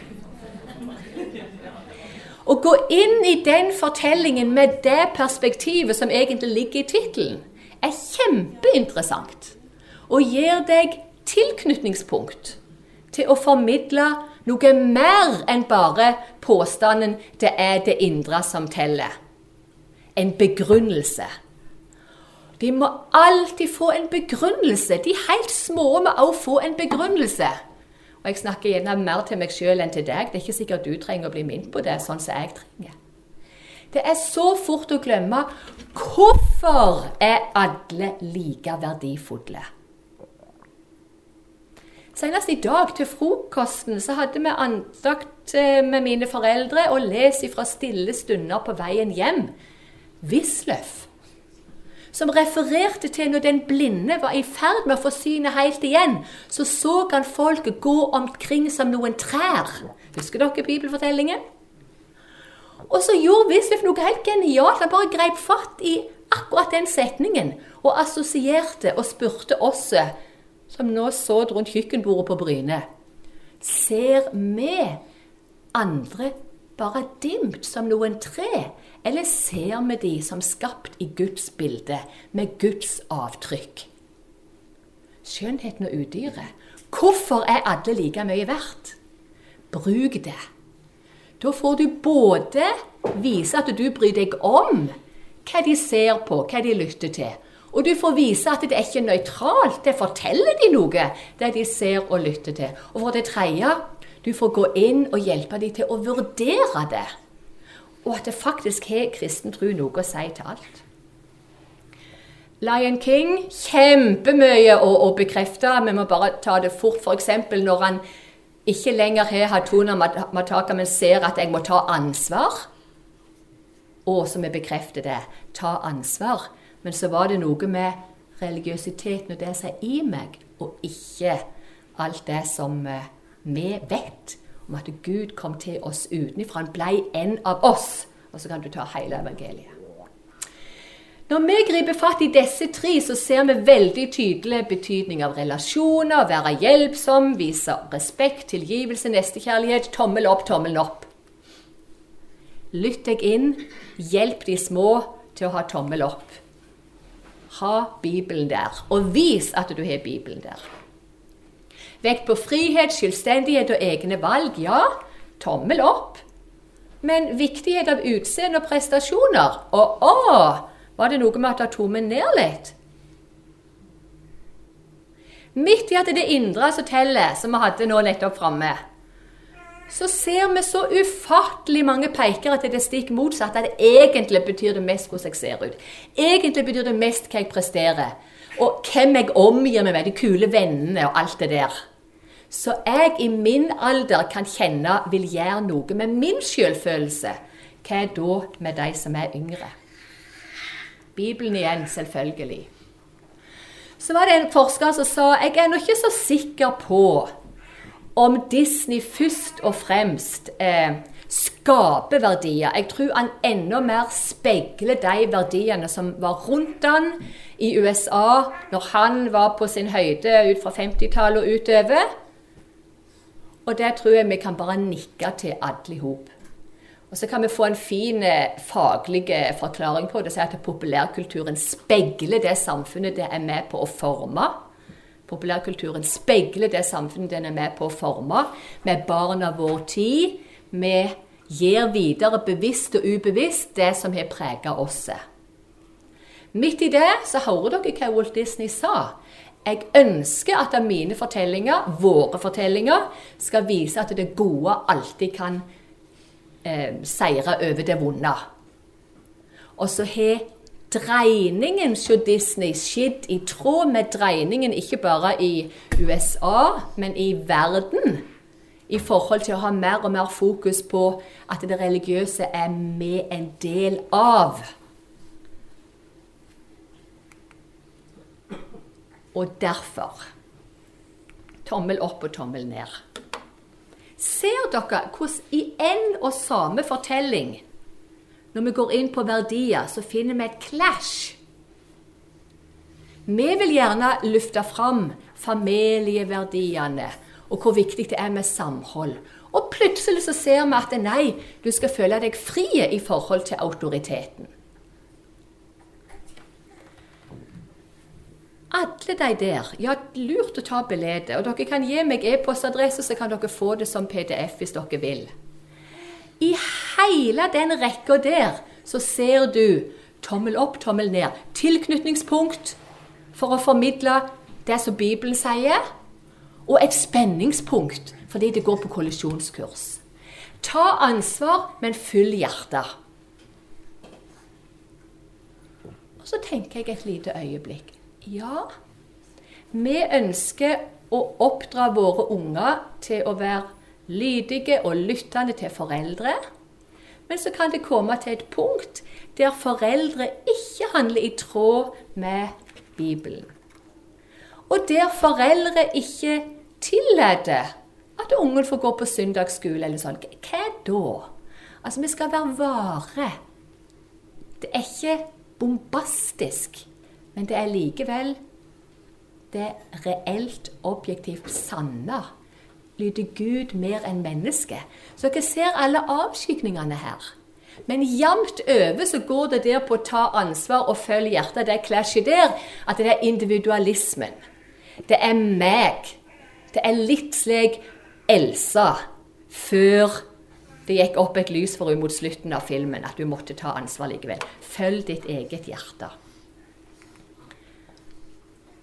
Å gå inn i den fortellingen med det perspektivet som egentlig ligger i tittelen, er kjempeinteressant og gir deg tilknytningspunkt til å formidle noe mer enn bare påstanden 'det er det indre som teller'. En begrunnelse. De må alltid få en begrunnelse. De helt små må også få en begrunnelse. Og Jeg snakker gjerne mer til meg sjøl enn til deg. Det er ikke sikkert du trenger å bli minnet på det, sånn som jeg trenger. Det er så fort å glemme hvorfor er alle like verdifulle. Senest i dag til frokosten så hadde vi andakt eh, med mine foreldre og lest ifra Stille stunder på veien hjem. Wisløff. Som refererte til når den blinde var i ferd med å få synet helt igjen, så så han folket gå omkring som noen trær. Husker dere bibelfortellingen? Og så gjorde Wisløff noe helt genialt. Han bare grep fatt i akkurat den setningen og assosierte og spurte oss som nå satt rundt kjøkkenbordet på Bryne Ser vi andre bare dimt som noen tre, eller ser vi de som skapt i Guds bilde, med Guds avtrykk? Skjønnheten og udyret. Hvorfor er alle like mye verdt? Bruk det. Da får du både vise at du bryr deg om hva de ser på, hva de lytter til. Og du får vise at det er ikke nøytralt. Det forteller de noe, det de ser og lytter til. Og for det tredje, du får gå inn og hjelpe dem til å vurdere det. Og at det faktisk har kristen tro noe å si til alt. Lion King kjempemye å, å bekrefte. Vi må bare ta det fort. F.eks. når han ikke lenger har Hatuna Mataka, men ser at jeg må ta ansvar. Og så vi bekrefter det. Ta ansvar. Men så var det noe med religiøsiteten og det som er i meg, og ikke alt det som eh, vi vet om at Gud kom til oss utenfra. Han ble en av oss. Og så kan du ta hele evangeliet. Når vi griper fatt i disse tre, så ser vi veldig tydelig betydning av relasjoner, være hjelpsom, vise respekt, tilgivelse, nestekjærlighet, tommel opp, tommel opp. Lytt deg inn, hjelp de små til å ha tommel opp. Ha Bibelen der, og vis at du har Bibelen der. Vekt på frihet, selvstendighet og egne valg, ja, tommel opp. Men viktighet av utseende og prestasjoner Og å, var det noe med at jeg tok ned litt? Midt i at det indre som teller, som vi hadde nå nettopp framme, så ser vi så ufattelig mange pekere til det stikk motsatte. At det egentlig betyr det mest hvordan jeg ser ut. Egentlig betyr det mest hva jeg presterer. Og hvem jeg omgir meg med, de kule vennene og alt det der. Så jeg i min alder kan kjenne vil gjøre noe med min selvfølelse. Hva er da med de som er yngre? Bibelen igjen, selvfølgelig. Så var det en forsker som sa jeg er nå ikke så sikker på om Disney først og fremst eh, skaper verdier. Jeg tror han enda mer speiler de verdiene som var rundt han i USA når han var på sin høyde ut fra 50-tallet og utover. Og det tror jeg vi kan bare nikke til alle i hop. Og så kan vi få en fin eh, faglig eh, forklaring på det. Si at populærkulturen speiler det samfunnet det er med på å forme. Populærkulturen speiler det samfunnet den er med på å forme. Med barna vår tid. Vi gir videre bevisst og ubevisst det som har preget oss. Midt i det så hører dere hva Walt Disney sa. Jeg ønsker at mine fortellinger, våre fortellinger, skal vise at det gode alltid kan eh, seire over det vonde. Og så har dreiningen hos Disney skjedd i tråd med dreiningen ikke bare i USA, men i verden. I forhold til å ha mer og mer fokus på at det religiøse er med en del av. Og derfor tommel opp og tommel ned. Ser dere hvordan i en og samme fortelling, når vi går inn på verdier, så finner vi et clash? Vi vil gjerne løfte fram familieverdiene og hvor viktig det er med samhold. Og plutselig så ser vi at nei, du skal føle deg fri i forhold til autoriteten. Alle de der. Ja, lurt å ta bilde. Og dere kan gi meg e-postadresse, så kan dere få det som PDF hvis dere vil. I hele den rekka der så ser du tommel opp, tommel ned. Tilknytningspunkt for å formidle det som Bibelen sier. Og et spenningspunkt fordi det går på kollisjonskurs. Ta ansvar, men fyll hjertet. Og så tenker jeg et lite øyeblikk. Ja, vi ønsker å oppdra våre unger til å være lydige og lyttende til foreldre. Men så kan det komme til et punkt der foreldre ikke handler i tråd med Bibelen. Og der foreldre ikke tillater at ungen får gå på søndagsskole eller sånn. Hva da? Altså, vi skal være vare. Det er ikke bombastisk. Men det er likevel det reelt, objektivt sanne. Lyder Gud mer enn menneske. Så dere ser alle avskygningene her. Men jevnt over så går det der på å ta ansvar og følge hjertet. Det klasjet der at det er individualismen. Det er meg. Det er litt slik Elsa før det gikk opp et lys for henne mot slutten av filmen at du måtte ta ansvar likevel. Følg ditt eget hjerte.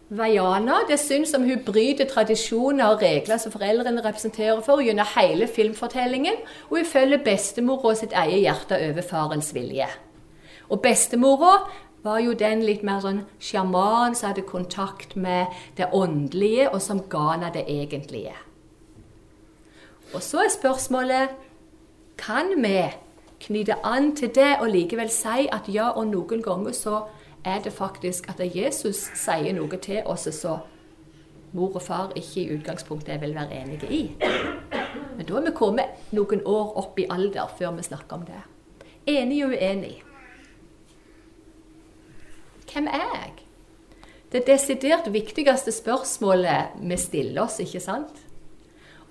Vaiana det syns som hun bryter tradisjoner og regler som foreldrene representerer for gjennom hele filmfortellingen, og hun følger bestemora sitt eget hjerte over farens vilje. Og bestemora var jo den litt mer sånn sjaman som hadde kontakt med det åndelige, og som ga henne det egentlige. Og så er spørsmålet kan vi knytte an til det og likevel si at ja, og noen ganger så er det faktisk at Jesus sier noe til oss som mor og far ikke i utgangspunktet vil være enige i. Men da er vi kommet noen år opp i alder før vi snakker om det. Enig og uenig. hvem er jeg? Det desidert viktigste spørsmålet vi stiller oss, ikke sant?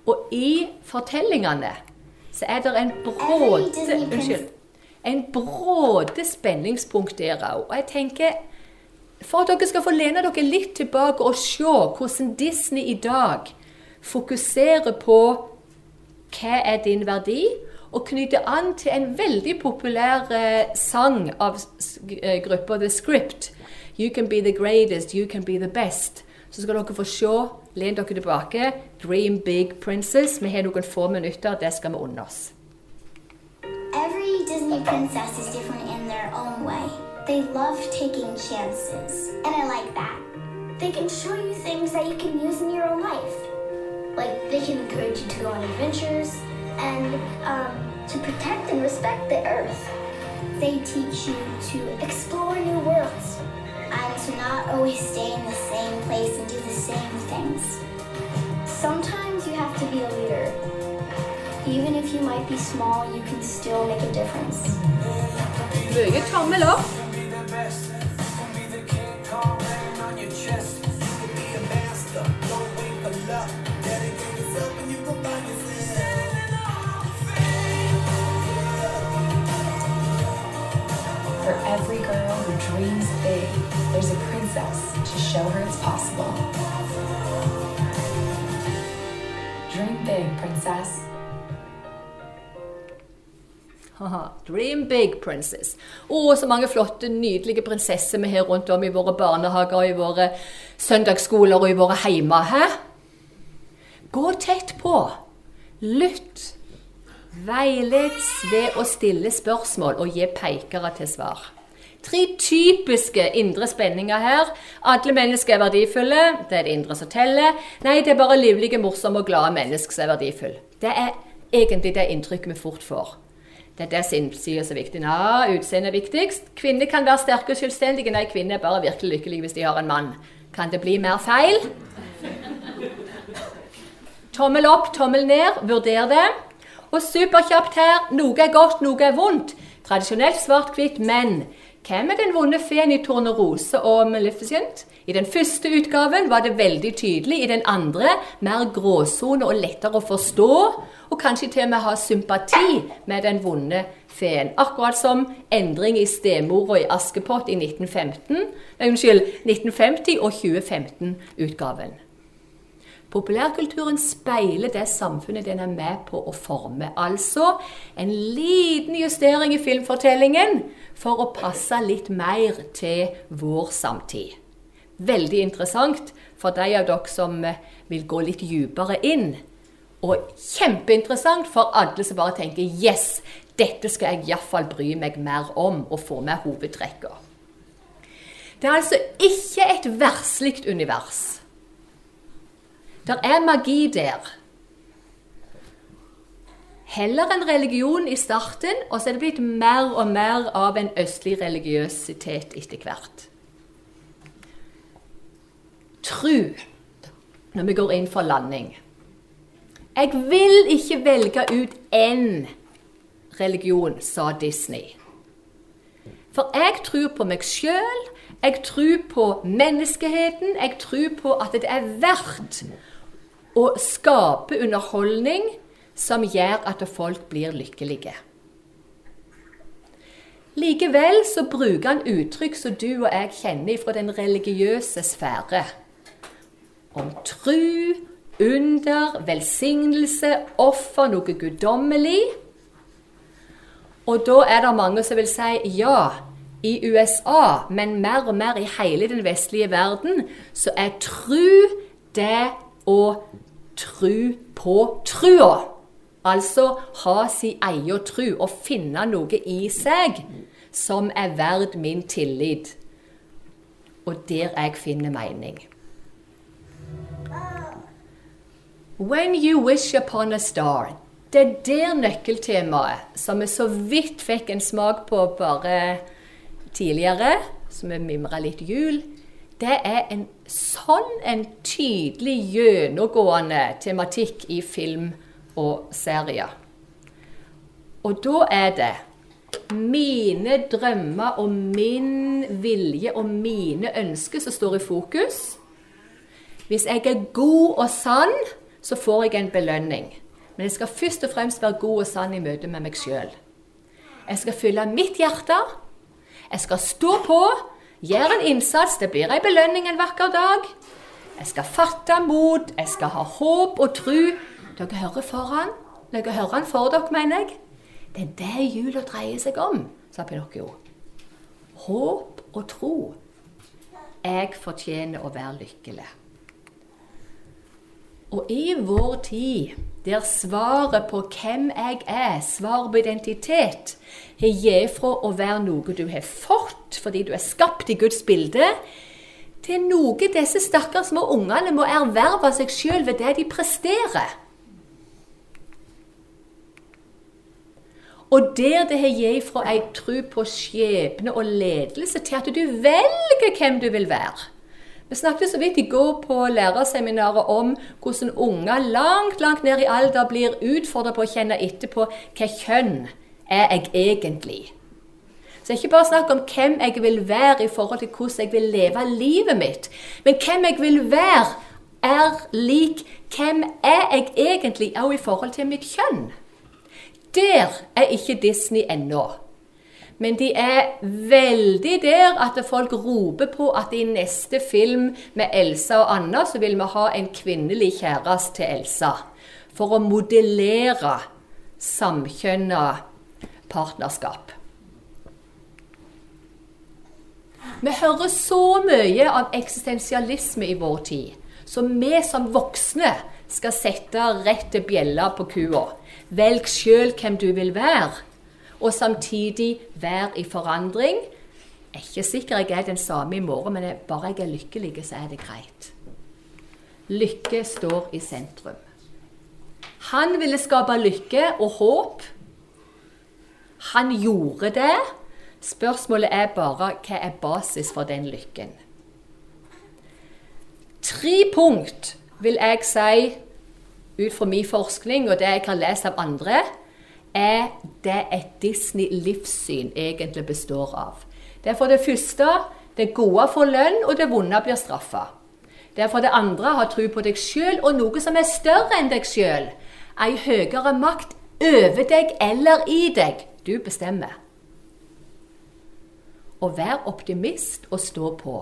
Og i fortellingene så er det en bråte Unnskyld. En bråde spenningspunkt der òg. Og jeg tenker For at dere skal få lene dere litt tilbake og se hvordan Disney i dag fokuserer på hva er din verdi, og knytter an til en veldig populær eh, sang av eh, gruppa The Script. You can be the greatest, you can be the best. Så skal dere få se, len dere tilbake, Dream Big Princess. Vi har noen få minutter, det skal vi unne oss. Every Disney princess is different in their own way. They love taking chances, and I like that. They can show you things that you can use in your own life. Like they can encourage you to go on adventures and um, to protect and respect the earth. They teach you to explore new worlds and to not always stay in the same place and do the same things. Sometimes you have to be a leader. Even if you might be small, you can still make a difference. Mye tommel opp. For every girl who dreams big, there's a princess to show her it's possible. Dream big, princess. Dream big, princess. Å, så mange flotte, nydelige prinsesser vi har rundt om i våre barnehager, i våre søndagsskoler og i våre heimer. Hæ? Gå tett på. Lytt. Veileds ved å stille spørsmål og gi pekere til svar. Tre typiske indre spenninger her. Alle mennesker er verdifulle. Det er det indre som teller. Nei, det er bare livlige, morsomme og glade mennesker som er verdifulle. Det er egentlig det inntrykket vi fort får. Det er det som er er viktig. Ja, utseendet er viktigst. Kvinner kan være sterke og selvstendige. Nei, kvinner er bare virkelig lykkelige hvis de har en mann. Kan det bli mer feil? Tommel opp, tommel ned. Vurder det. Og superkjapt her. Noe er godt, noe er vondt. Tradisjonelt svart-hvitt, men hvem er den vonde feen i Tornerose og Maleficent? I den første utgaven var det veldig tydelig, i den andre mer gråsone og lettere å forstå, og kanskje til og med ha sympati med den vonde feen. Akkurat som endring i stemora i Askepott i 1915, nei, unnskyld, 1950 og 2015-utgaven. Populærkulturen speiler det samfunnet den er med på å forme. Altså en liten justering i filmfortellingen for å passe litt mer til vår samtid. Veldig interessant for de av dere som eh, vil gå litt dypere inn. Og kjempeinteressant for alle som bare tenker 'yes, dette skal jeg iallfall bry meg mer om', og få med hovedtrekkene. Det er altså ikke et verslig univers. Det er magi der. Heller en religion i starten, og så er det blitt mer og mer av en østlig religiøsitet etter hvert. Tru når vi går inn for landing. Jeg vil ikke velge ut én religion, sa Disney. For jeg tror på meg sjøl, jeg tror på menneskeheten, jeg tror på at det er verdt å skape underholdning som gjør at folk blir lykkelige. Likevel så bruker han uttrykk som du og jeg kjenner fra den religiøse sfære. Om tru, under, velsignelse, offer, noe guddommelig. Og da er det mange som vil si ja, i USA, men mer og mer i hele den vestlige verden, så er tru det å tru på trua. Altså ha sin egen tru og finne noe i seg som er verd min tillit. Og der jeg finner mening. When you wish upon a star. Det er der nøkkeltemaet, som vi så vidt fikk en smak på bare tidligere, som vi mimra litt jul, det er en sånn en tydelig gjennomgående tematikk i film og serier. Og da er det mine drømmer og min vilje og mine ønsker som står i fokus. Hvis jeg er god og sann, så får jeg en belønning. Men jeg skal først og fremst være god og sann i møte med meg sjøl. Jeg skal fylle mitt hjerte. Jeg skal stå på, gjøre en innsats. Det blir ei belønning en vakker dag. Jeg skal fatte mot, jeg skal ha håp og tro. Dere hører foran. Dere hører han for dere, mener jeg. Det er det jula dreier seg om, sa Pinocchio. Håp og tro. Jeg fortjener å være lykkelig. Og i vår tid, der svaret på hvem jeg er, svaret på identitet, har gitt fra å være noe du har fått fordi du er skapt i Guds bilde, til noe disse stakkars små ungene må erverve seg sjøl ved det de presterer. Og der det har gitt fra ei tro på skjebne og ledelse til at du velger hvem du vil være. Vi snakket så vidt i går på lærerseminaret om hvordan unger langt langt ned i alder blir utfordret på å kjenne etter på hva kjønn er jeg egentlig. Så det er ikke bare snakk om hvem jeg vil være i forhold til hvordan jeg vil leve livet mitt, men hvem jeg vil være, er lik hvem er jeg egentlig òg i forhold til mitt kjønn. Der er ikke Disney ennå. Men de er veldig der at folk roper på at i neste film med Elsa og Anna, så vil vi ha en kvinnelig kjæreste til Elsa. For å modellere samkjønna partnerskap. Vi hører så mye av eksistensialisme i vår tid, så vi som voksne skal sette rett til bjella på kua. Velg sjøl hvem du vil være, og samtidig være i forandring. Jeg er ikke sikker jeg er den samme i morgen, men bare jeg er lykkelig, så er det greit. Lykke står i sentrum. Han ville skape lykke og håp. Han gjorde det. Spørsmålet er bare hva er basis for den lykken. Tre punkt vil jeg si ut fra min forskning og det jeg har lest av andre, er det et Disney-livssyn egentlig består av. Det er for det første det gode får lønn, og det vonde blir straffa. Det er for det andre ha tro på deg sjøl og noe som er større enn deg sjøl. Ei høyere makt over deg eller i deg. Du bestemmer. Å være optimist og stå på.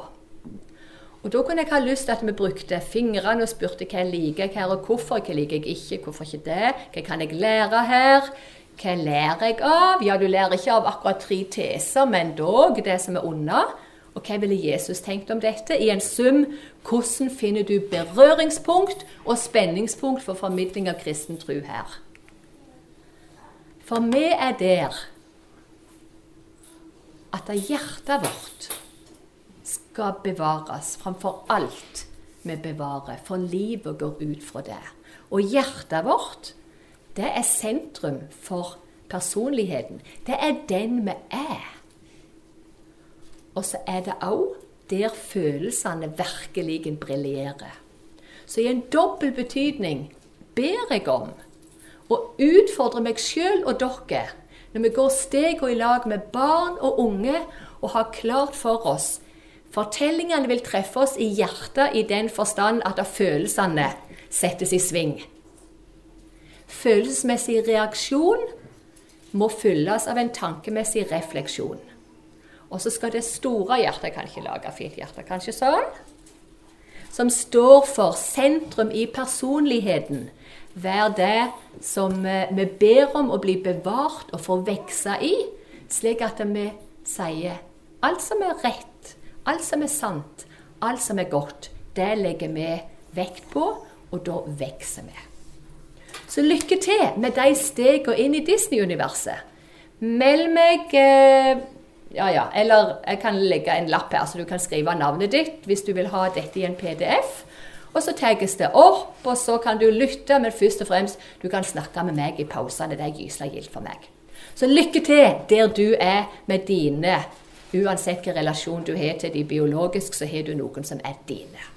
Og Da kunne jeg ha lyst til at vi brukte fingrene og spurte hva jeg liker her, og hvorfor. Hva liker jeg ikke, hvorfor ikke det? Hva kan jeg lære her? Hva lærer jeg av? Ja, du lærer ikke av akkurat tre teser, men dog det som er unna. Og hva ville Jesus tenkt om dette? I en sum, hvordan finner du berøringspunkt og spenningspunkt for formidling av kristen tro her? For vi er der at hjertet vårt skal bevares framfor alt vi bevarer, for livet går ut fra det. Og hjertet vårt, det er sentrum for personligheten. Det er den vi er. Og så er det òg der følelsene virkelig briljerer. Så i en dobbel betydning ber jeg om å utfordre meg sjøl og dere når vi går stegene i lag med barn og unge og har klart for oss Fortellingene vil treffe oss i hjertet i den forstand at følelsene settes i sving. Følelsesmessig reaksjon må fylles av en tankemessig refleksjon. Og så skal det store hjertet Jeg lage fint hjerte, kanskje sånn? Som står for sentrum i personligheten, være det som eh, vi ber om å bli bevart og få vokse i, slik at vi sier alt som er rett Alt som er sant, alt som er godt, det legger vi vekt på, og da vokser vi. Så lykke til med de stegene inn i Disney-universet. Meld meg eh, Ja, ja. Eller jeg kan legge en lapp her, så du kan skrive navnet ditt hvis du vil ha dette i en PDF. Og så tagges det opp, og så kan du lytte, men først og fremst du kan snakke med meg i pausene. Det er gyselig gildt for meg. Så lykke til der du er med dine Uansett hvilken relasjon du har til de biologisk, så har du noen som er dine.